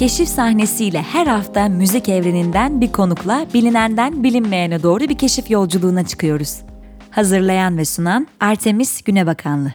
Keşif sahnesiyle her hafta müzik evreninden bir konukla bilinenden bilinmeyene doğru bir keşif yolculuğuna çıkıyoruz. Hazırlayan ve sunan Artemis Günebakanlı.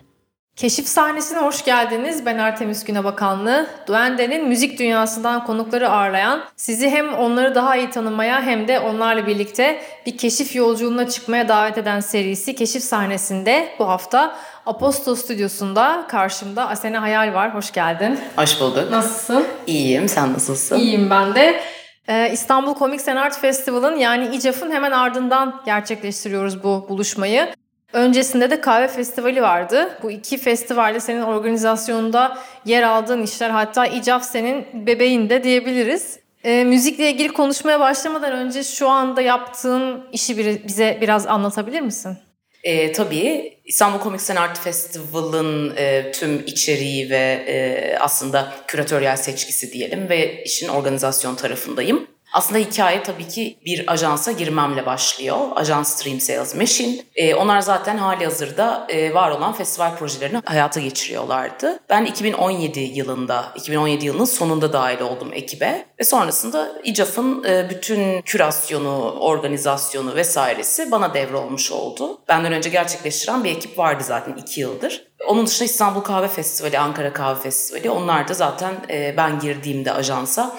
Keşif sahnesine hoş geldiniz. Ben Artemis Günebakanlı. Duende'nin müzik dünyasından konukları ağırlayan, sizi hem onları daha iyi tanımaya hem de onlarla birlikte bir keşif yolculuğuna çıkmaya davet eden serisi Keşif sahnesinde bu hafta Aposto Stüdyosu'nda karşımda Asena Hayal var. Hoş geldin. Hoş bulduk. Nasılsın? İyiyim. Sen nasılsın? İyiyim ben de. Ee, İstanbul Comics and Art Festival'ın yani İCAF'ın hemen ardından gerçekleştiriyoruz bu buluşmayı. Öncesinde de kahve festivali vardı. Bu iki festivalde senin organizasyonunda yer aldığın işler hatta İCAF senin bebeğin de diyebiliriz. E, müzikle ilgili konuşmaya başlamadan önce şu anda yaptığın işi bize biraz anlatabilir misin? E, tabii İstanbul Comics and Art Festival'ın e, tüm içeriği ve e, aslında küratöryel seçkisi diyelim ve işin organizasyon tarafındayım. Aslında hikaye tabii ki bir ajansa girmemle başlıyor. Ajans Stream Sales Machine. E, onlar zaten hali hazırda e, var olan festival projelerini hayata geçiriyorlardı. Ben 2017 yılında, 2017 yılının sonunda dahil oldum ekibe. Ve sonrasında İCAF'ın e, bütün kürasyonu, organizasyonu vesairesi bana devrolmuş oldu. Benden önce gerçekleştiren bir ekip vardı zaten iki yıldır. Onun dışında İstanbul Kahve Festivali, Ankara Kahve Festivali onlar da zaten e, ben girdiğimde ajansa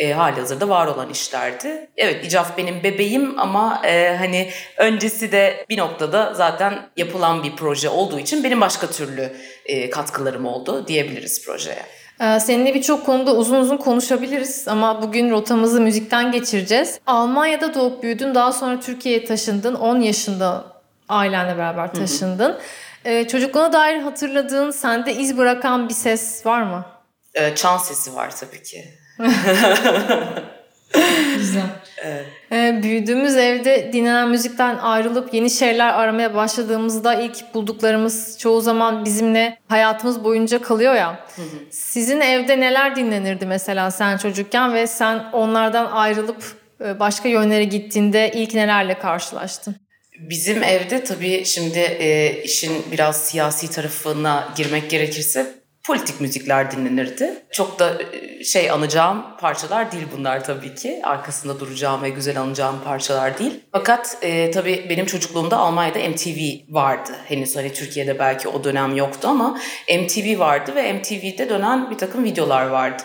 e, hali hazırda var olan işlerdi. Evet İcaf benim bebeğim ama e, hani öncesi de bir noktada zaten yapılan bir proje olduğu için benim başka türlü e, katkılarım oldu diyebiliriz projeye. Ee, seninle birçok konuda uzun uzun konuşabiliriz ama bugün rotamızı müzikten geçireceğiz. Almanya'da doğup büyüdün, daha sonra Türkiye'ye taşındın. 10 yaşında ailenle beraber taşındın. Hı hı. Ee, çocukluğuna dair hatırladığın, sende iz bırakan bir ses var mı? Ee, çan sesi var tabii ki. Güzel. Evet. Ee, büyüdüğümüz evde dinlenen müzikten ayrılıp yeni şeyler aramaya başladığımızda ilk bulduklarımız çoğu zaman bizimle hayatımız boyunca kalıyor ya. Hı hı. Sizin evde neler dinlenirdi mesela sen çocukken ve sen onlardan ayrılıp e, başka yönlere gittiğinde ilk nelerle karşılaştın? Bizim evde tabii şimdi e, işin biraz siyasi tarafına girmek gerekirse politik müzikler dinlenirdi. Çok da e, şey anacağım parçalar değil bunlar tabii ki. Arkasında duracağım ve güzel anacağım parçalar değil. Fakat e, tabii benim çocukluğumda Almanya'da MTV vardı. Henüz hani Türkiye'de belki o dönem yoktu ama MTV vardı ve MTV'de dönen bir takım videolar vardı.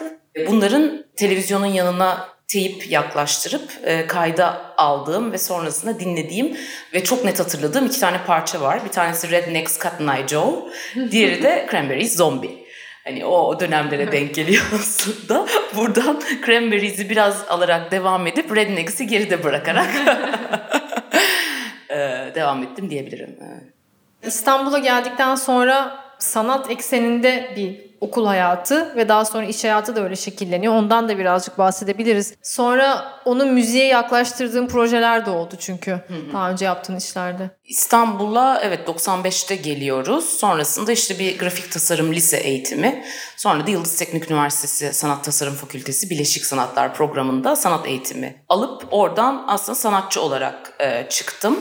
Bunların televizyonun yanına teyip yaklaştırıp e, kayda aldığım ve sonrasında dinlediğim ve çok net hatırladığım iki tane parça var. Bir tanesi Rednecks Eye Joe, diğeri de Cranberries Zombie. Hani o, o dönemlere denk geliyor aslında. Buradan Cranberries'i biraz alarak devam edip Rednecks'i geride bırakarak e, devam ettim diyebilirim. İstanbul'a geldikten sonra sanat ekseninde bir okul hayatı ve daha sonra iş hayatı da öyle şekilleniyor. Ondan da birazcık bahsedebiliriz. Sonra onu müziğe yaklaştırdığın projeler de oldu çünkü hı hı. daha önce yaptığın işlerde. İstanbul'a evet 95'te geliyoruz. Sonrasında işte bir grafik tasarım lise eğitimi. Sonra da Yıldız Teknik Üniversitesi Sanat Tasarım Fakültesi Bileşik Sanatlar programında sanat eğitimi alıp oradan aslında sanatçı olarak e, çıktım.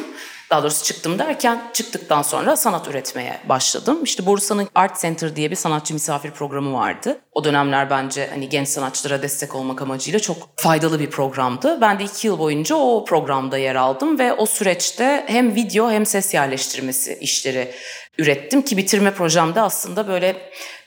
Daha doğrusu çıktım derken çıktıktan sonra sanat üretmeye başladım. İşte Bursa'nın Art Center diye bir sanatçı misafir programı vardı. O dönemler bence hani genç sanatçılara destek olmak amacıyla çok faydalı bir programdı. Ben de iki yıl boyunca o programda yer aldım ve o süreçte hem video hem ses yerleştirmesi işleri ürettim ki bitirme projemde aslında böyle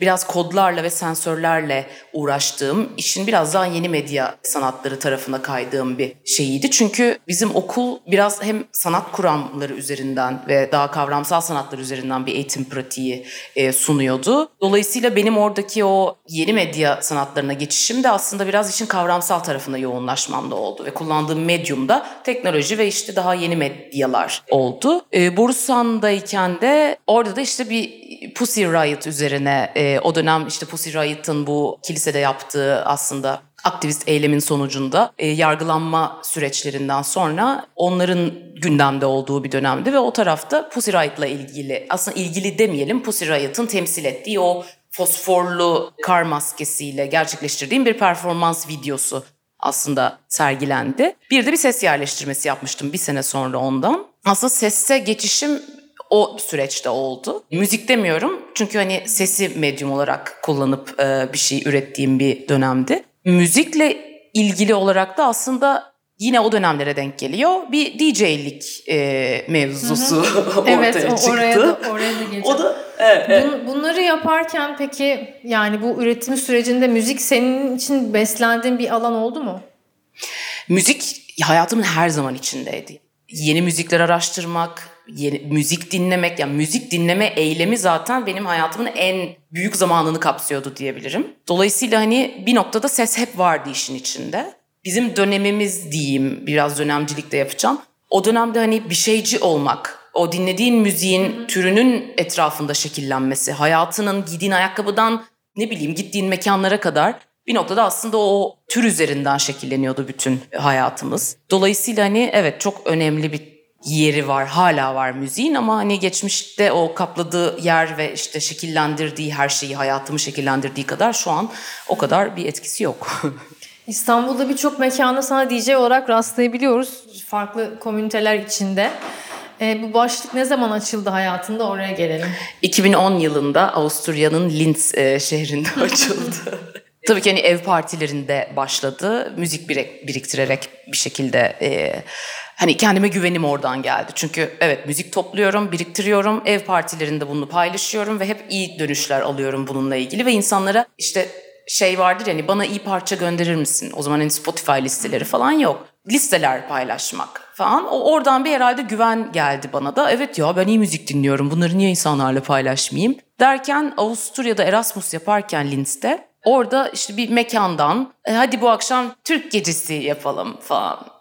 biraz kodlarla ve sensörlerle uğraştığım, işin biraz daha yeni medya sanatları tarafına kaydığım bir şeyiydi. Çünkü bizim okul biraz hem sanat kuramları üzerinden ve daha kavramsal sanatlar üzerinden bir eğitim pratiği e, sunuyordu. Dolayısıyla benim oradaki o yeni medya sanatlarına geçişim de aslında biraz işin kavramsal tarafına yoğunlaşmamda oldu ve kullandığım medyum da teknoloji ve işte daha yeni medyalar oldu. E, Bursan'dayken de orada da işte bir Pussy Riot üzerine e, o dönem işte Pussy Riot'ın bu kilisede yaptığı aslında aktivist eylemin sonucunda e, yargılanma süreçlerinden sonra onların gündemde olduğu bir dönemdi ve o tarafta Pussy Riot'la ilgili aslında ilgili demeyelim Pussy Riot'ın temsil ettiği o fosforlu kar maskesiyle gerçekleştirdiğim bir performans videosu aslında sergilendi. Bir de bir ses yerleştirmesi yapmıştım bir sene sonra ondan. Aslında sesse geçişim o süreçte oldu. Müzik demiyorum çünkü hani sesi medyum olarak kullanıp e, bir şey ürettiğim bir dönemdi. Müzikle ilgili olarak da aslında yine o dönemlere denk geliyor. Bir DJ'lik e, mevzusu ortaya evet, çıktı. Evet oraya da, oraya da geleceğim. O da evet, evet. Bun, bunları yaparken peki yani bu üretim sürecinde müzik senin için beslendiğin bir alan oldu mu? Müzik hayatımın her zaman içindeydi. Yeni müzikler araştırmak, yeni, müzik dinlemek, yani müzik dinleme eylemi zaten benim hayatımın en büyük zamanını kapsıyordu diyebilirim. Dolayısıyla hani bir noktada ses hep vardı işin içinde. Bizim dönemimiz diyeyim, biraz dönemcilik de yapacağım. O dönemde hani bir şeyci olmak, o dinlediğin müziğin türünün etrafında şekillenmesi, hayatının giydiğin ayakkabıdan ne bileyim gittiğin mekanlara kadar bir noktada aslında o tür üzerinden şekilleniyordu bütün hayatımız. Dolayısıyla hani evet çok önemli bir yeri var, hala var müziğin ama hani geçmişte o kapladığı yer ve işte şekillendirdiği her şeyi, hayatımı şekillendirdiği kadar şu an o kadar bir etkisi yok. İstanbul'da birçok mekanda sana DJ olarak rastlayabiliyoruz. Farklı komüniteler içinde. E, bu başlık ne zaman açıldı hayatında oraya gelelim. 2010 yılında Avusturya'nın Linz e, şehrinde açıldı. Tabii ki hani ev partilerinde başladı. Müzik biriktirerek bir şekilde e, hani kendime güvenim oradan geldi. Çünkü evet müzik topluyorum, biriktiriyorum. Ev partilerinde bunu paylaşıyorum ve hep iyi dönüşler alıyorum bununla ilgili ve insanlara işte şey vardır yani bana iyi parça gönderir misin? O zaman hani Spotify listeleri falan yok. Listeler paylaşmak falan. O oradan bir herhalde güven geldi bana da. Evet ya ben iyi müzik dinliyorum. Bunları niye insanlarla paylaşmayayım? Derken Avusturya'da Erasmus yaparken Linz'de orada işte bir mekandan e, hadi bu akşam Türk gecesi yapalım falan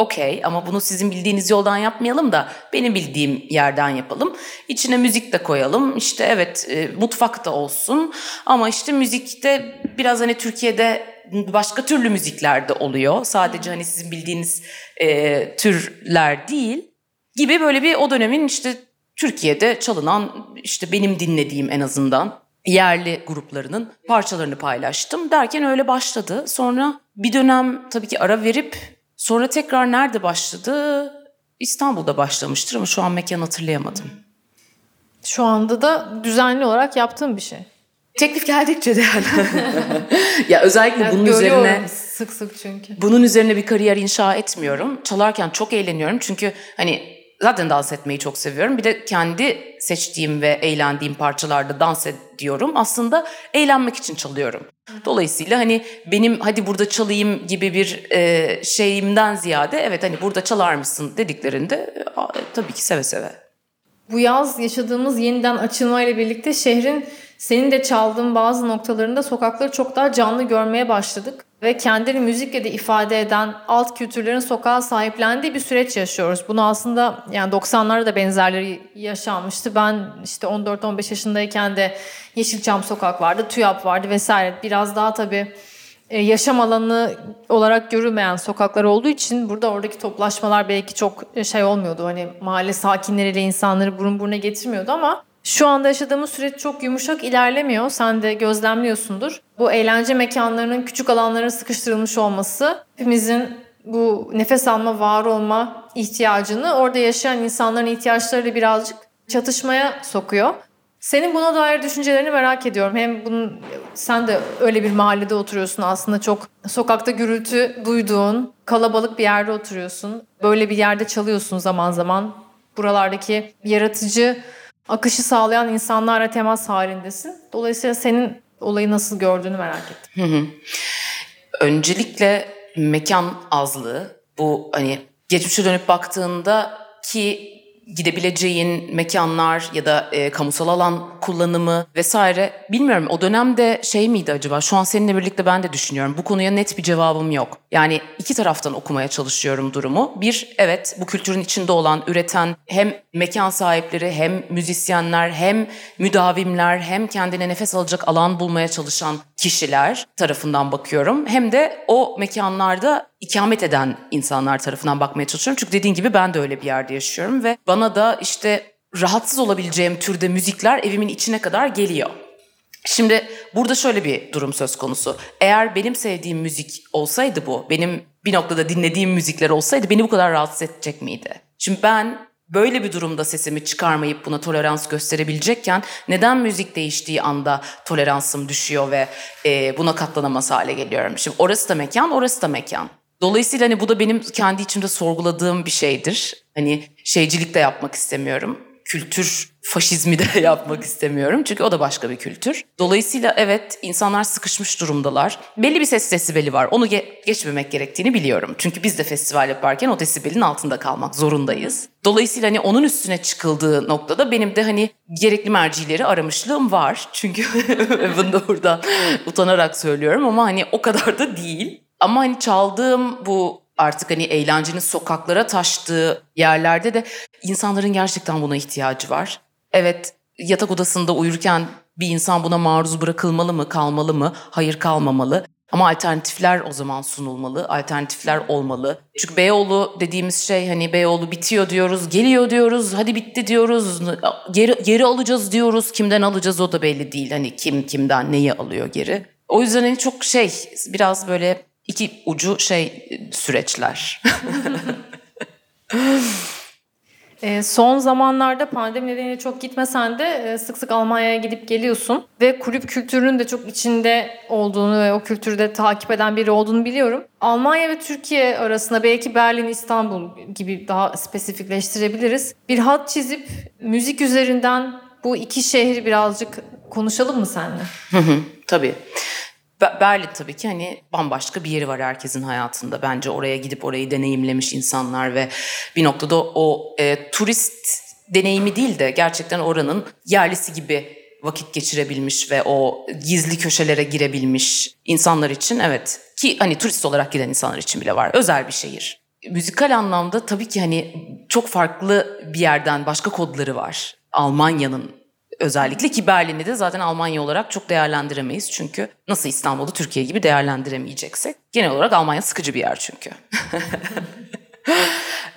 okey ama bunu sizin bildiğiniz yoldan yapmayalım da benim bildiğim yerden yapalım. İçine müzik de koyalım. İşte evet e, mutfak da olsun ama işte müzikte biraz hani Türkiye'de başka türlü müzikler de oluyor. Sadece hani sizin bildiğiniz e, türler değil gibi böyle bir o dönemin işte Türkiye'de çalınan işte benim dinlediğim en azından yerli gruplarının parçalarını paylaştım. Derken öyle başladı. Sonra bir dönem tabii ki ara verip Sonra tekrar nerede başladı? İstanbul'da başlamıştır ama şu an mekan hatırlayamadım. Şu anda da düzenli olarak yaptığım bir şey. Teklif geldikçe de yani. ya özellikle yani bunun üzerine sık sık çünkü. Bunun üzerine bir kariyer inşa etmiyorum. Çalarken çok eğleniyorum çünkü hani zaten dans etmeyi çok seviyorum. Bir de kendi seçtiğim ve eğlendiğim parçalarda dans ediyorum. Aslında eğlenmek için çalıyorum. Dolayısıyla hani benim hadi burada çalayım gibi bir e, şeyimden ziyade evet hani burada çalar mısın dediklerinde a, tabii ki seve seve. Bu yaz yaşadığımız yeniden açılmayla birlikte şehrin senin de çaldığın bazı noktalarında sokakları çok daha canlı görmeye başladık. Ve kendini müzikle de ifade eden alt kültürlerin sokağa sahiplendiği bir süreç yaşıyoruz. Bunu aslında yani 90'larda da benzerleri yaşanmıştı. Ben işte 14-15 yaşındayken de Yeşilçam Sokak vardı, TÜYAP vardı vesaire. Biraz daha tabii e, yaşam alanı olarak görülmeyen sokaklar olduğu için burada oradaki toplaşmalar belki çok şey olmuyordu. Hani mahalle sakinleriyle insanları burun buruna getirmiyordu ama şu anda yaşadığımız süreç çok yumuşak ilerlemiyor. Sen de gözlemliyorsundur. Bu eğlence mekanlarının küçük alanlara sıkıştırılmış olması hepimizin bu nefes alma, var olma ihtiyacını orada yaşayan insanların ihtiyaçlarıyla birazcık çatışmaya sokuyor. Senin buna dair düşüncelerini merak ediyorum. Hem bunun sen de öyle bir mahallede oturuyorsun aslında çok sokakta gürültü duyduğun, kalabalık bir yerde oturuyorsun. Böyle bir yerde çalıyorsun zaman zaman. Buralardaki yaratıcı akışı sağlayan insanlarla temas halindesin. Dolayısıyla senin olayı nasıl gördüğünü merak ettim. Hı hı. Öncelikle mekan azlığı bu hani geçmişe dönüp baktığında ki gidebileceğin mekanlar ya da e, kamusal alan kullanımı vesaire bilmiyorum o dönemde şey miydi acaba şu an seninle birlikte ben de düşünüyorum bu konuya net bir cevabım yok. Yani iki taraftan okumaya çalışıyorum durumu. Bir evet bu kültürün içinde olan üreten hem mekan sahipleri hem müzisyenler hem müdavimler hem kendine nefes alacak alan bulmaya çalışan kişiler tarafından bakıyorum. Hem de o mekanlarda ikamet eden insanlar tarafından bakmaya çalışıyorum. Çünkü dediğin gibi ben de öyle bir yerde yaşıyorum ve bana da işte rahatsız olabileceğim türde müzikler evimin içine kadar geliyor. Şimdi burada şöyle bir durum söz konusu. Eğer benim sevdiğim müzik olsaydı bu, benim bir noktada dinlediğim müzikler olsaydı beni bu kadar rahatsız edecek miydi? Şimdi ben böyle bir durumda sesimi çıkarmayıp buna tolerans gösterebilecekken neden müzik değiştiği anda toleransım düşüyor ve e, buna katlanamaz hale geliyorum. Şimdi orası da mekan, orası da mekan. Dolayısıyla hani bu da benim kendi içimde sorguladığım bir şeydir. Hani şeycilik de yapmak istemiyorum. Kültür faşizmi de yapmak istemiyorum. Çünkü o da başka bir kültür. Dolayısıyla evet insanlar sıkışmış durumdalar. Belli bir ses desibeli var. Onu ge- geçmemek gerektiğini biliyorum. Çünkü biz de festival yaparken o desibelin altında kalmak zorundayız. Dolayısıyla hani onun üstüne çıkıldığı noktada benim de hani gerekli mercileri aramışlığım var. Çünkü bunu da buradan utanarak söylüyorum ama hani o kadar da değil. Ama hani çaldığım bu artık hani eğlencenin sokaklara taştığı yerlerde de insanların gerçekten buna ihtiyacı var. Evet yatak odasında uyurken bir insan buna maruz bırakılmalı mı, kalmalı mı? Hayır kalmamalı. Ama alternatifler o zaman sunulmalı, alternatifler olmalı. Çünkü Beyoğlu dediğimiz şey hani Beyoğlu bitiyor diyoruz, geliyor diyoruz, hadi bitti diyoruz, geri, geri alacağız diyoruz. Kimden alacağız o da belli değil. Hani kim kimden neyi alıyor geri. O yüzden hani çok şey biraz böyle iki ucu şey süreçler. E, son zamanlarda pandemi nedeniyle çok gitmesen de e, sık sık Almanya'ya gidip geliyorsun. Ve kulüp kültürünün de çok içinde olduğunu ve o kültürü de takip eden biri olduğunu biliyorum. Almanya ve Türkiye arasında belki Berlin, İstanbul gibi daha spesifikleştirebiliriz. Bir hat çizip müzik üzerinden bu iki şehri birazcık konuşalım mı seninle? Hı hı, tabii. Berlin tabii ki hani bambaşka bir yeri var herkesin hayatında. Bence oraya gidip orayı deneyimlemiş insanlar ve bir noktada o e, turist deneyimi değil de gerçekten oranın yerlisi gibi vakit geçirebilmiş ve o gizli köşelere girebilmiş insanlar için evet ki hani turist olarak giden insanlar için bile var. Özel bir şehir. Müzikal anlamda tabii ki hani çok farklı bir yerden başka kodları var. Almanya'nın özellikle ki Berlin'i de zaten Almanya olarak çok değerlendiremeyiz. Çünkü nasıl İstanbul'u Türkiye gibi değerlendiremeyeceksek. Genel olarak Almanya sıkıcı bir yer çünkü.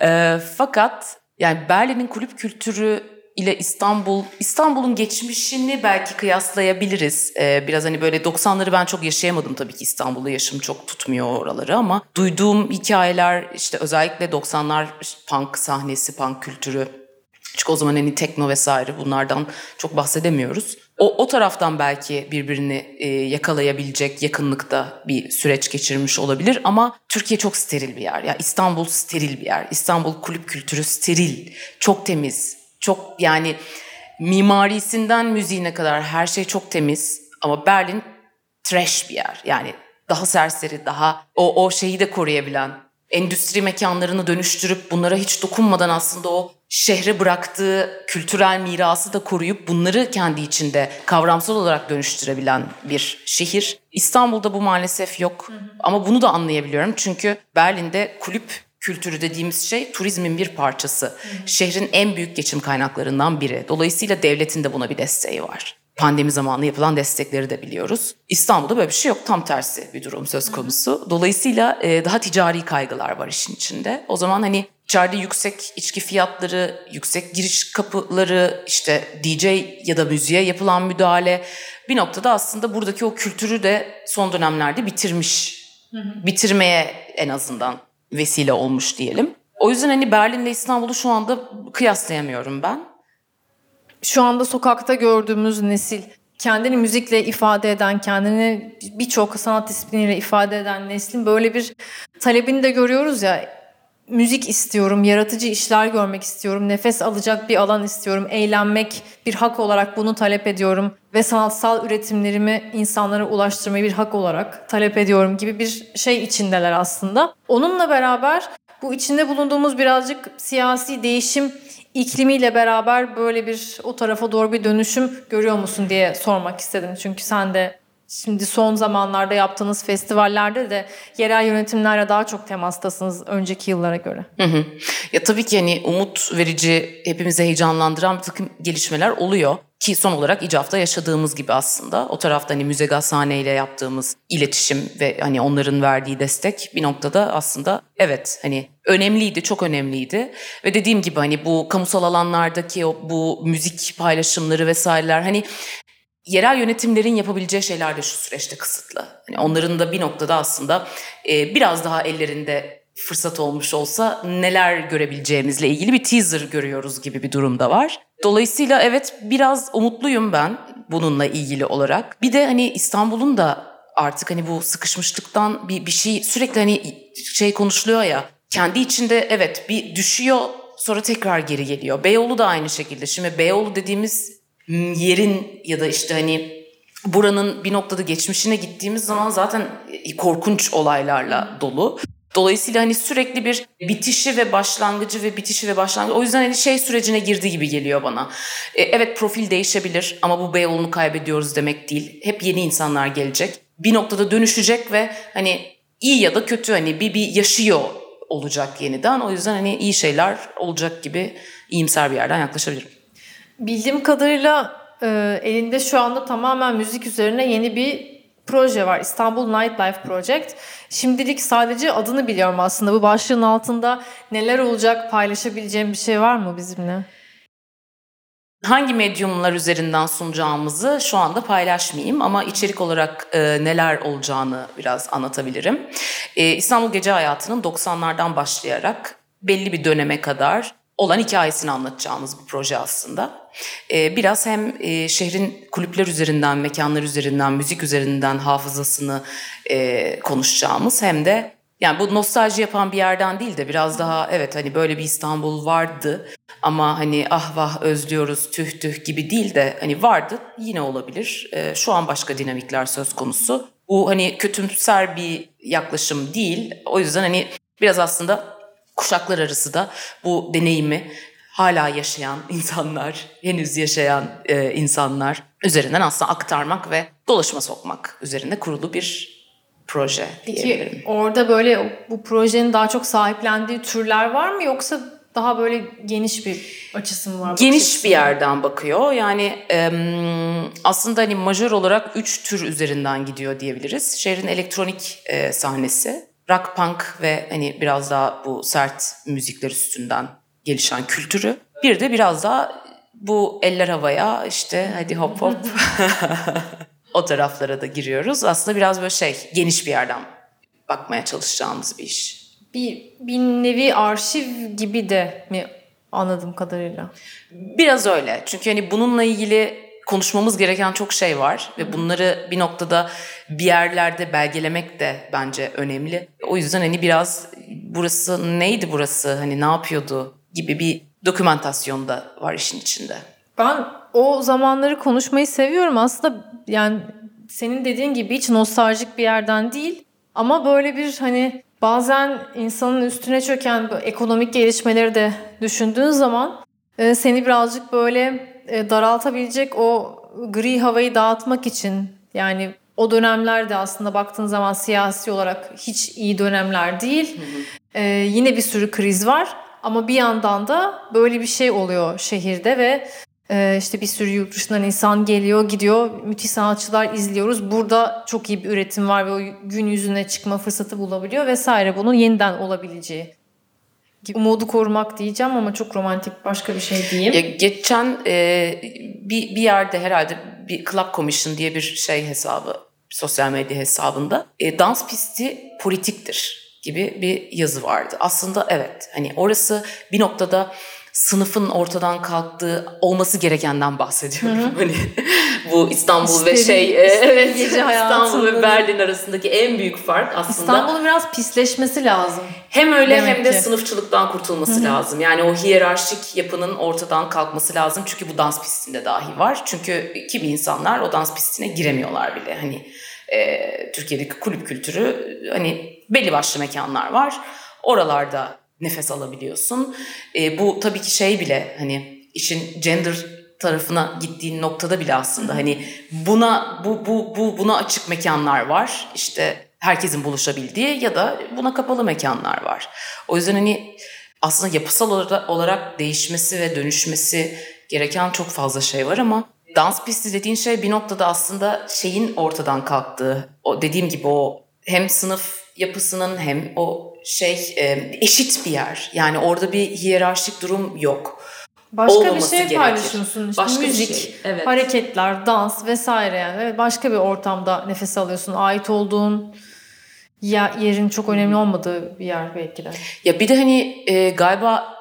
e, fakat yani Berlin'in kulüp kültürü ile İstanbul, İstanbul'un geçmişini belki kıyaslayabiliriz. Ee, biraz hani böyle 90'ları ben çok yaşayamadım tabii ki İstanbul'da yaşım çok tutmuyor oraları ama duyduğum hikayeler işte özellikle 90'lar punk sahnesi, punk kültürü çünkü o zaman hani tekno vesaire bunlardan çok bahsedemiyoruz. O, o taraftan belki birbirini e, yakalayabilecek yakınlıkta bir süreç geçirmiş olabilir ama Türkiye çok steril bir yer. Ya İstanbul steril bir yer. İstanbul kulüp kültürü steril, çok temiz. Çok yani mimarisinden müziğine kadar her şey çok temiz ama Berlin trash bir yer. Yani daha serseri, daha o, o şeyi de koruyabilen, endüstri mekanlarını dönüştürüp bunlara hiç dokunmadan aslında o şehre bıraktığı kültürel mirası da koruyup bunları kendi içinde kavramsal olarak dönüştürebilen bir şehir. İstanbul'da bu maalesef yok hı hı. ama bunu da anlayabiliyorum çünkü Berlin'de kulüp kültürü dediğimiz şey turizmin bir parçası. Hı hı. Şehrin en büyük geçim kaynaklarından biri. Dolayısıyla devletin de buna bir desteği var. Pandemi zamanı yapılan destekleri de biliyoruz. İstanbul'da böyle bir şey yok. Tam tersi bir durum söz konusu. Dolayısıyla e, daha ticari kaygılar var işin içinde. O zaman hani içeride yüksek içki fiyatları, yüksek giriş kapıları, işte DJ ya da müziğe yapılan müdahale bir noktada aslında buradaki o kültürü de son dönemlerde bitirmiş. Hı hı. Bitirmeye en azından vesile olmuş diyelim. O yüzden hani Berlin'le İstanbul'u şu anda kıyaslayamıyorum ben. Şu anda sokakta gördüğümüz nesil kendini müzikle ifade eden, kendini birçok sanat disipliniyle ifade eden neslin böyle bir talebini de görüyoruz ya müzik istiyorum, yaratıcı işler görmek istiyorum, nefes alacak bir alan istiyorum, eğlenmek bir hak olarak bunu talep ediyorum ve sanatsal üretimlerimi insanlara ulaştırmayı bir hak olarak talep ediyorum gibi bir şey içindeler aslında. Onunla beraber bu içinde bulunduğumuz birazcık siyasi değişim iklimiyle beraber böyle bir o tarafa doğru bir dönüşüm görüyor musun diye sormak istedim. Çünkü sen de Şimdi son zamanlarda yaptığınız festivallerde de yerel yönetimlerle daha çok temastasınız önceki yıllara göre. Hı hı. Ya tabii ki hani umut verici, hepimizi heyecanlandıran bir takım gelişmeler oluyor. Ki son olarak İcaf'ta yaşadığımız gibi aslında. O tarafta hani Müze Gazhane ile yaptığımız iletişim ve hani onların verdiği destek bir noktada aslında evet hani önemliydi, çok önemliydi. Ve dediğim gibi hani bu kamusal alanlardaki o bu müzik paylaşımları vesaireler hani yerel yönetimlerin yapabileceği şeyler de şu süreçte kısıtlı. Hani onların da bir noktada aslında e, biraz daha ellerinde fırsat olmuş olsa neler görebileceğimizle ilgili bir teaser görüyoruz gibi bir durumda var. Dolayısıyla evet biraz umutluyum ben bununla ilgili olarak. Bir de hani İstanbul'un da artık hani bu sıkışmışlıktan bir, bir şey sürekli hani şey konuşuluyor ya kendi içinde evet bir düşüyor sonra tekrar geri geliyor. Beyoğlu da aynı şekilde. Şimdi Beyoğlu dediğimiz yerin ya da işte hani buranın bir noktada geçmişine gittiğimiz zaman zaten korkunç olaylarla dolu. Dolayısıyla hani sürekli bir bitişi ve başlangıcı ve bitişi ve başlangıcı. O yüzden hani şey sürecine girdi gibi geliyor bana. E, evet profil değişebilir ama bu Beyoğlu'nu kaybediyoruz demek değil. Hep yeni insanlar gelecek. Bir noktada dönüşecek ve hani iyi ya da kötü hani bir, bir yaşıyor olacak yeniden. O yüzden hani iyi şeyler olacak gibi iyimser bir yerden yaklaşabilirim. Bildiğim kadarıyla e, elinde şu anda tamamen müzik üzerine yeni bir proje var. İstanbul Nightlife Project. Şimdilik sadece adını biliyorum aslında. Bu başlığın altında neler olacak paylaşabileceğim bir şey var mı bizimle? Hangi medyumlar üzerinden sunacağımızı şu anda paylaşmayayım ama içerik olarak e, neler olacağını biraz anlatabilirim. E, İstanbul gece hayatının 90'lardan başlayarak belli bir döneme kadar olan hikayesini anlatacağımız bir proje aslında. Ee, biraz hem e, şehrin kulüpler üzerinden, mekanlar üzerinden, müzik üzerinden hafızasını e, konuşacağımız hem de yani bu nostalji yapan bir yerden değil de biraz daha evet hani böyle bir İstanbul vardı ama hani ah vah özlüyoruz tüh tüh gibi değil de hani vardı yine olabilir. E, şu an başka dinamikler söz konusu. Bu hani kötümser bir yaklaşım değil. O yüzden hani biraz aslında kuşaklar arası da bu deneyimi hala yaşayan insanlar, henüz yaşayan e, insanlar üzerinden aslında aktarmak ve dolaşıma sokmak üzerine kurulu bir proje diyebilirim. Peki orada böyle bu projenin daha çok sahiplendiği türler var mı yoksa daha böyle geniş bir açısı mı var? Geniş bir yerden bakıyor. Yani e, aslında hani majör olarak üç tür üzerinden gidiyor diyebiliriz. Şehrin elektronik e, sahnesi, rock punk ve hani biraz daha bu sert müzikler üstünden gelişen kültürü. Bir de biraz daha bu eller havaya işte hadi hop hop o taraflara da giriyoruz. Aslında biraz böyle şey geniş bir yerden bakmaya çalışacağımız bir iş. Bir, bir nevi arşiv gibi de mi anladığım kadarıyla? Biraz öyle. Çünkü hani bununla ilgili konuşmamız gereken çok şey var ve bunları bir noktada bir yerlerde belgelemek de bence önemli. O yüzden hani biraz burası neydi burası hani ne yapıyordu gibi bir dokümentasyon da var işin içinde. Ben o zamanları konuşmayı seviyorum aslında yani senin dediğin gibi hiç nostaljik bir yerden değil ama böyle bir hani bazen insanın üstüne çöken ekonomik gelişmeleri de düşündüğün zaman e, seni birazcık böyle daraltabilecek o gri havayı dağıtmak için yani o dönemlerde aslında baktığın zaman siyasi olarak hiç iyi dönemler değil. Hı hı. Ee, yine bir sürü kriz var ama bir yandan da böyle bir şey oluyor şehirde ve e, işte bir sürü yurt dışından insan geliyor gidiyor müthiş sanatçılar izliyoruz. Burada çok iyi bir üretim var ve o gün yüzüne çıkma fırsatı bulabiliyor vesaire bunun yeniden olabileceği umudu korumak diyeceğim ama çok romantik başka bir şey diyeyim. Ya geçen e, bir, bir yerde herhalde bir Club Commission diye bir şey hesabı sosyal medya hesabında e, dans pisti politiktir gibi bir yazı vardı. Aslında evet hani orası bir noktada sınıfın ortadan kalktığı olması gerekenden bahsediyorum. Hı hı. Hani bu İstanbul işte, ve şey evet İstanbul ve Berlin arasındaki en büyük fark aslında İstanbul'un biraz pisleşmesi lazım. Hem öyle Demek hem de ki. sınıfçılıktan kurtulması Hı-hı. lazım. Yani o hiyerarşik yapının ortadan kalkması lazım. Çünkü bu dans pistinde dahi var. Çünkü kimi insanlar o dans pistine giremiyorlar bile. Hani e, Türkiye'deki kulüp kültürü hani belli başlı mekanlar var. Oralarda nefes alabiliyorsun. E, bu tabii ki şey bile hani işin gender tarafına gittiğin noktada bile aslında hani buna bu bu bu buna açık mekanlar var. İşte herkesin buluşabildiği ya da buna kapalı mekanlar var. O yüzden hani aslında yapısal olarak değişmesi ve dönüşmesi gereken çok fazla şey var ama dans pisti dediğin şey bir noktada aslında şeyin ortadan kalktığı, o dediğim gibi o hem sınıf yapısının hem o şey eşit bir yer. Yani orada bir hiyerarşik durum yok. Başka Olmaması bir şey gerekir. paylaşıyorsun. İşte başka müzik, bir şey. evet. hareketler, dans vesaire yani. Evet, başka bir ortamda nefes alıyorsun. Ait olduğun ya yerin çok önemli olmadığı bir yer belki de. Ya bir de hani e, galiba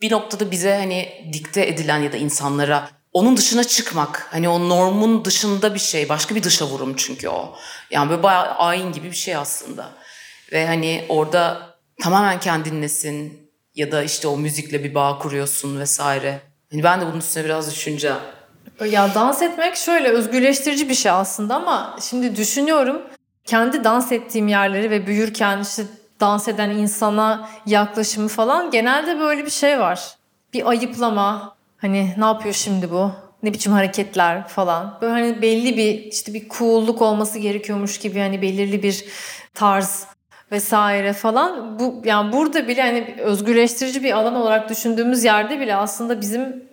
bir noktada bize hani dikte edilen ya da insanlara onun dışına çıkmak. Hani o normun dışında bir şey. Başka bir dışa vurum çünkü o. Yani böyle bayağı ayin gibi bir şey aslında. Ve hani orada tamamen kendinlesin ya da işte o müzikle bir bağ kuruyorsun vesaire. Hani ben de bunun üstüne biraz düşüneceğim. Ya dans etmek şöyle özgürleştirici bir şey aslında ama şimdi düşünüyorum kendi dans ettiğim yerleri ve büyürken işte dans eden insana yaklaşımı falan genelde böyle bir şey var. Bir ayıplama hani ne yapıyor şimdi bu ne biçim hareketler falan. Böyle hani belli bir işte bir cool'luk olması gerekiyormuş gibi hani belirli bir tarz vesaire falan. Bu yani burada bile hani özgürleştirici bir alan olarak düşündüğümüz yerde bile aslında bizim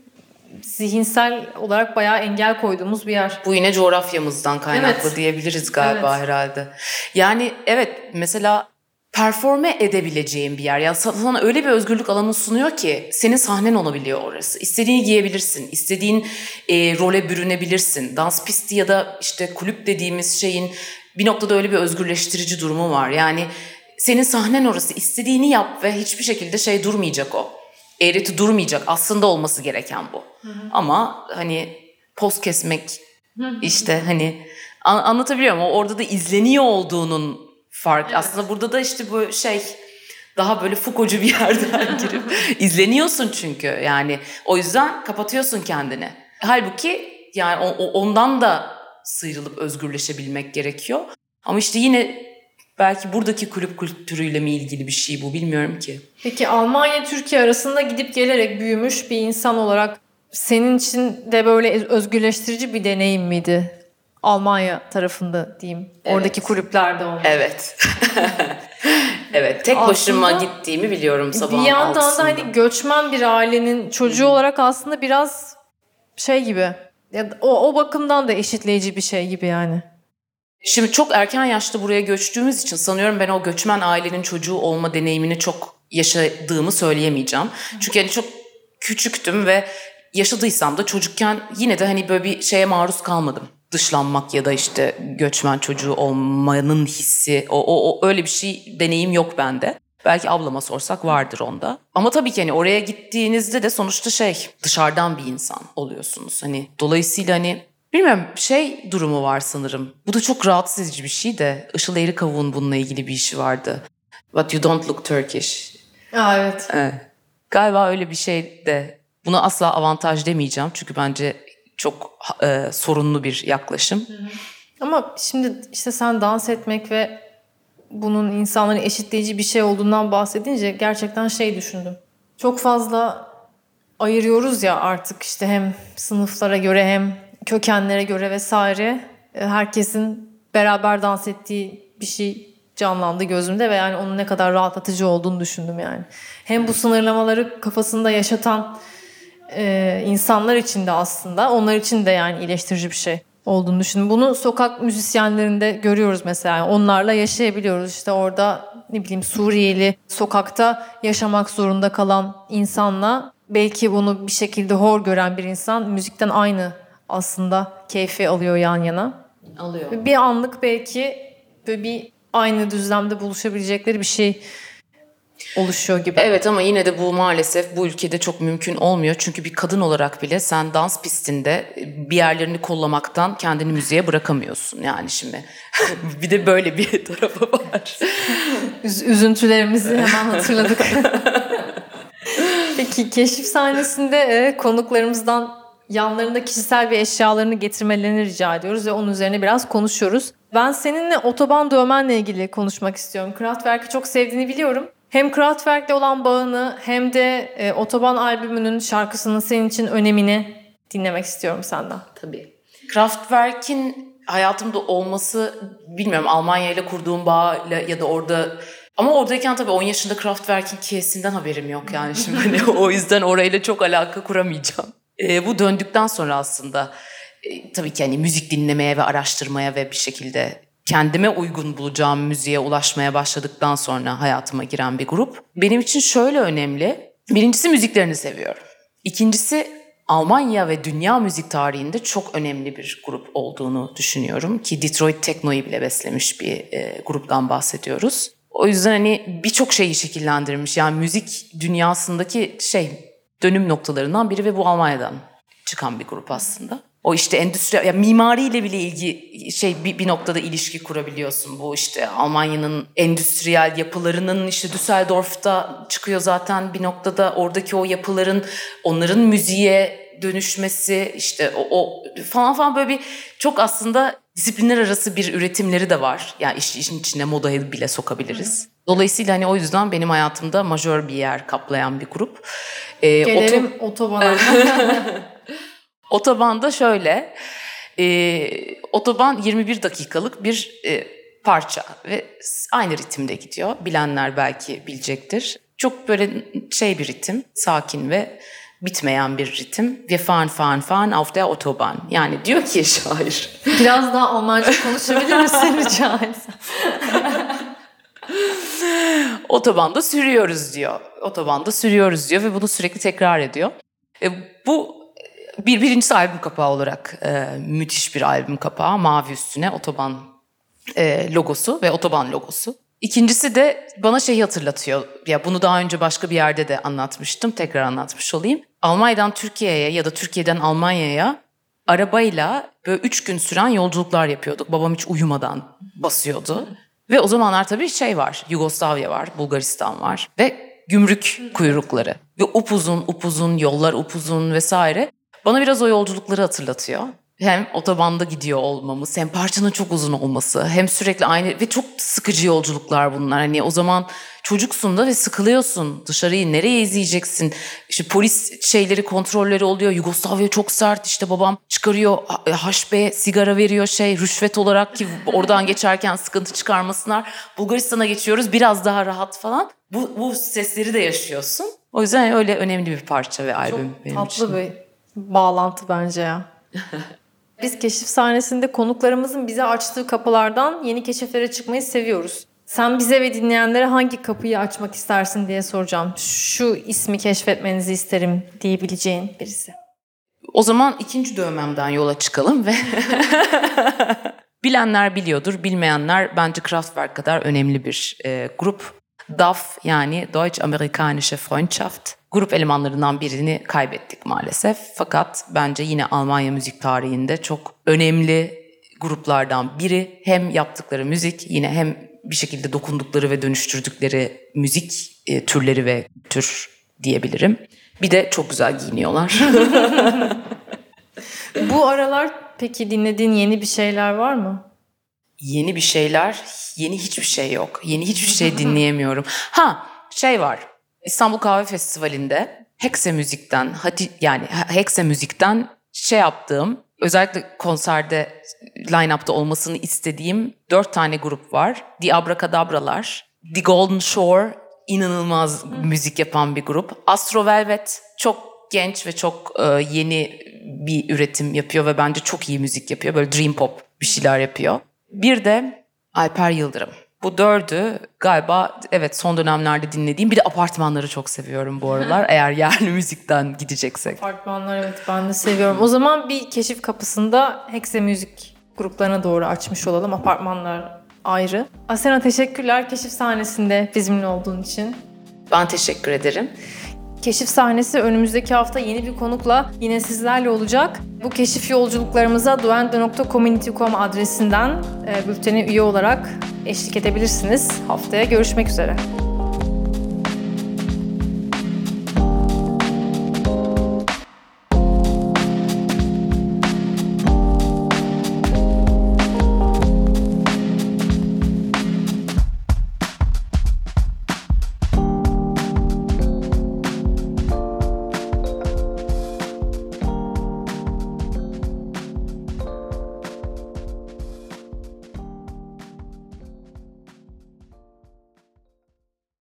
zihinsel olarak bayağı engel koyduğumuz bir yer. Bu yine coğrafyamızdan kaynaklı Evet. diyebiliriz galiba Evet. herhalde. Yani evet mesela performe edebileceğin bir yer. Yani sana öyle bir özgürlük alanı sunuyor ki senin sahnen olabiliyor orası. İstediğini giyebilirsin. istediğin e, role bürünebilirsin. Dans pisti ya da işte kulüp dediğimiz şeyin bir noktada öyle bir özgürleştirici durumu var. Yani senin sahnen orası. istediğini yap ve hiçbir şekilde şey durmayacak o. Eğreti durmayacak. Aslında olması gereken bu. Ama hani poz kesmek işte hani an- anlatabiliyor muyum? O Orada da izleniyor olduğunun fark. Aslında burada da işte bu şey daha böyle fukocu bir yerden girip izleniyorsun çünkü yani o yüzden kapatıyorsun kendini. Halbuki yani ondan da sıyrılıp özgürleşebilmek gerekiyor. Ama işte yine belki buradaki kulüp kültürüyle mi ilgili bir şey bu bilmiyorum ki. Peki Almanya Türkiye arasında gidip gelerek büyümüş bir insan olarak senin için de böyle özgürleştirici bir deneyim miydi? Almanya tarafında diyeyim. Oradaki kulüplerde olmak. Evet. evet tek Aslında başıma gittiğimi biliyorum sabahın bir yandan da altısında. hani göçmen bir ailenin çocuğu olarak aslında biraz şey gibi. Ya o, o bakımdan da eşitleyici bir şey gibi yani. Şimdi çok erken yaşta buraya göçtüğümüz için sanıyorum ben o göçmen ailenin çocuğu olma deneyimini çok yaşadığımı söyleyemeyeceğim. Çünkü hani çok küçüktüm ve yaşadıysam da çocukken yine de hani böyle bir şeye maruz kalmadım. Dışlanmak ya da işte göçmen çocuğu olmanın hissi o, o, o öyle bir şey deneyim yok bende. Belki ablama sorsak vardır onda. Ama tabii ki hani oraya gittiğinizde de sonuçta şey dışarıdan bir insan oluyorsunuz. Hani dolayısıyla hani bilmiyorum şey durumu var sanırım. Bu da çok rahatsız edici bir şey de. Işıl Eğrikavuk'un bununla ilgili bir işi vardı. But you don't look Turkish. Aa, evet. Evet. Galiba öyle bir şey de buna asla avantaj demeyeceğim. Çünkü bence çok e, sorunlu bir yaklaşım. Ama şimdi işte sen dans etmek ve bunun insanların eşitleyici bir şey olduğundan bahsedince gerçekten şey düşündüm. Çok fazla ayırıyoruz ya artık işte hem sınıflara göre hem kökenlere göre vesaire. E, Herkesin beraber dans ettiği bir şey canlandı gözümde ve yani onun ne kadar rahatlatıcı olduğunu düşündüm yani. Hem bu sınırlamaları kafasında yaşatan e, insanlar için de aslında onlar için de yani iyileştirici bir şey olduğunu düşündüm. Bunu sokak müzisyenlerinde görüyoruz mesela. Yani onlarla yaşayabiliyoruz. İşte orada ne bileyim Suriyeli sokakta yaşamak zorunda kalan insanla belki bunu bir şekilde hor gören bir insan müzikten aynı aslında keyfi alıyor yan yana. Alıyor. Bir anlık belki böyle bir aynı düzlemde buluşabilecekleri bir şey oluşuyor gibi. Evet ama yine de bu maalesef bu ülkede çok mümkün olmuyor. Çünkü bir kadın olarak bile sen dans pistinde bir yerlerini kollamaktan kendini müziğe bırakamıyorsun. Yani şimdi bir de böyle bir tarafı var. Üz- üzüntülerimizi hemen hatırladık. Peki keşif sahnesinde e, konuklarımızdan yanlarında kişisel bir eşyalarını getirmelerini rica ediyoruz ve onun üzerine biraz konuşuyoruz. Ben seninle otoban dövmenle ilgili konuşmak istiyorum. Kraftwerk'i çok sevdiğini biliyorum. Hem Kraftwerk'le olan bağını hem de e, Otoban albümünün şarkısının senin için önemini dinlemek istiyorum senden. Tabii. Kraftwerk'in hayatımda olması bilmiyorum Almanya ile kurduğum bağla ya da orada ama oradayken tabii 10 yaşında Kraftwerk'in kesinden haberim yok yani şimdi hani o yüzden orayla çok alaka kuramayacağım. Ee, bu döndükten sonra aslında e, tabii ki hani müzik dinlemeye ve araştırmaya ve bir şekilde kendime uygun bulacağım müziğe ulaşmaya başladıktan sonra hayatıma giren bir grup. Benim için şöyle önemli. Birincisi müziklerini seviyorum. İkincisi Almanya ve dünya müzik tarihinde çok önemli bir grup olduğunu düşünüyorum ki Detroit Tekno'yu bile beslemiş bir e, gruptan bahsediyoruz. O yüzden hani birçok şeyi şekillendirmiş. Yani müzik dünyasındaki şey dönüm noktalarından biri ve bu Almanya'dan çıkan bir grup aslında. O işte endüstri, ya mimariyle bile ilgi şey bir, bir noktada ilişki kurabiliyorsun. Bu işte Almanya'nın endüstriyel yapılarının işte Düsseldorf'ta çıkıyor zaten bir noktada oradaki o yapıların onların müziğe dönüşmesi işte o, o falan falan böyle bir çok aslında disiplinler arası bir üretimleri de var. Yani iş, işin içine modayı bile sokabiliriz. Dolayısıyla hani o yüzden benim hayatımda majör bir yer kaplayan bir grup. Ee, Gelelim oto... otobana. Otobanda şöyle, e, otoban 21 dakikalık bir e, parça ve aynı ritimde gidiyor. Bilenler belki bilecektir. Çok böyle şey bir ritim, sakin ve bitmeyen bir ritim. Wir fahren, fahren, fahren auf der Autobahn. Yani diyor ki şair. Biraz daha Almanca konuşabilir misin rica etsem? Otobanda sürüyoruz diyor. Otobanda sürüyoruz diyor ve bunu sürekli tekrar ediyor. E, bu bir birincisi albüm kapağı olarak e, müthiş bir albüm kapağı. Mavi üstüne otoban e, logosu ve otoban logosu. İkincisi de bana şeyi hatırlatıyor. Ya bunu daha önce başka bir yerde de anlatmıştım. Tekrar anlatmış olayım. Almanya'dan Türkiye'ye ya da Türkiye'den Almanya'ya arabayla böyle üç gün süren yolculuklar yapıyorduk. Babam hiç uyumadan basıyordu. Ve o zamanlar tabii şey var. Yugoslavya var, Bulgaristan var ve gümrük kuyrukları. Ve upuzun upuzun yollar upuzun vesaire. Bana biraz o yolculukları hatırlatıyor. Hem otobanda gidiyor olmamız, hem parçanın çok uzun olması, hem sürekli aynı ve çok sıkıcı yolculuklar bunlar. Hani o zaman çocuksun da ve sıkılıyorsun. Dışarıyı nereye izleyeceksin? İşte polis şeyleri, kontrolleri oluyor. Yugoslavya çok sert. İşte babam çıkarıyor HB sigara veriyor şey rüşvet olarak ki oradan geçerken sıkıntı çıkarmasınlar. Bulgaristan'a geçiyoruz biraz daha rahat falan. Bu, bu sesleri de yaşıyorsun. O yüzden öyle önemli bir parça ve albüm çok benim tatlı için. bir bağlantı bence ya. Biz keşif sahnesinde konuklarımızın bize açtığı kapılardan yeni keşiflere çıkmayı seviyoruz. Sen bize ve dinleyenlere hangi kapıyı açmak istersin diye soracağım. Şu ismi keşfetmenizi isterim diyebileceğin birisi. O zaman ikinci dövmemden yola çıkalım ve bilenler biliyordur, bilmeyenler bence Kraftwerk kadar önemli bir e, grup. DAF yani Deutsch-Amerikanische Freundschaft grup elemanlarından birini kaybettik maalesef. Fakat bence yine Almanya müzik tarihinde çok önemli gruplardan biri. Hem yaptıkları müzik yine hem bir şekilde dokundukları ve dönüştürdükleri müzik e, türleri ve tür diyebilirim. Bir de çok güzel giyiniyorlar. Bu aralar peki dinlediğin yeni bir şeyler var mı? Yeni bir şeyler, yeni hiçbir şey yok. Yeni hiçbir şey dinleyemiyorum. Ha, şey var. İstanbul Kahve Festivali'nde Hexe Müzik'ten hadi yani Hexe Müzik'ten şey yaptığım özellikle konserde line-up'ta olmasını istediğim dört tane grup var. The Abracadabralar, The Golden Shore inanılmaz müzik yapan bir grup. Astro Velvet çok genç ve çok e, yeni bir üretim yapıyor ve bence çok iyi müzik yapıyor. Böyle dream pop bir şeyler yapıyor. Bir de Alper Yıldırım. Bu dördü galiba evet son dönemlerde dinlediğim. Bir de apartmanları çok seviyorum bu aralar. eğer yerli müzikten gideceksek. Apartmanlar evet ben de seviyorum. O zaman bir keşif kapısında Hexe müzik gruplarına doğru açmış olalım. Apartmanlar ayrı. Asena teşekkürler keşif sahnesinde bizimle olduğun için. Ben teşekkür ederim. Keşif sahnesi önümüzdeki hafta yeni bir konukla yine sizlerle olacak. Bu keşif yolculuklarımıza duende.community.com adresinden e, bültene üye olarak eşlik edebilirsiniz. Haftaya görüşmek üzere.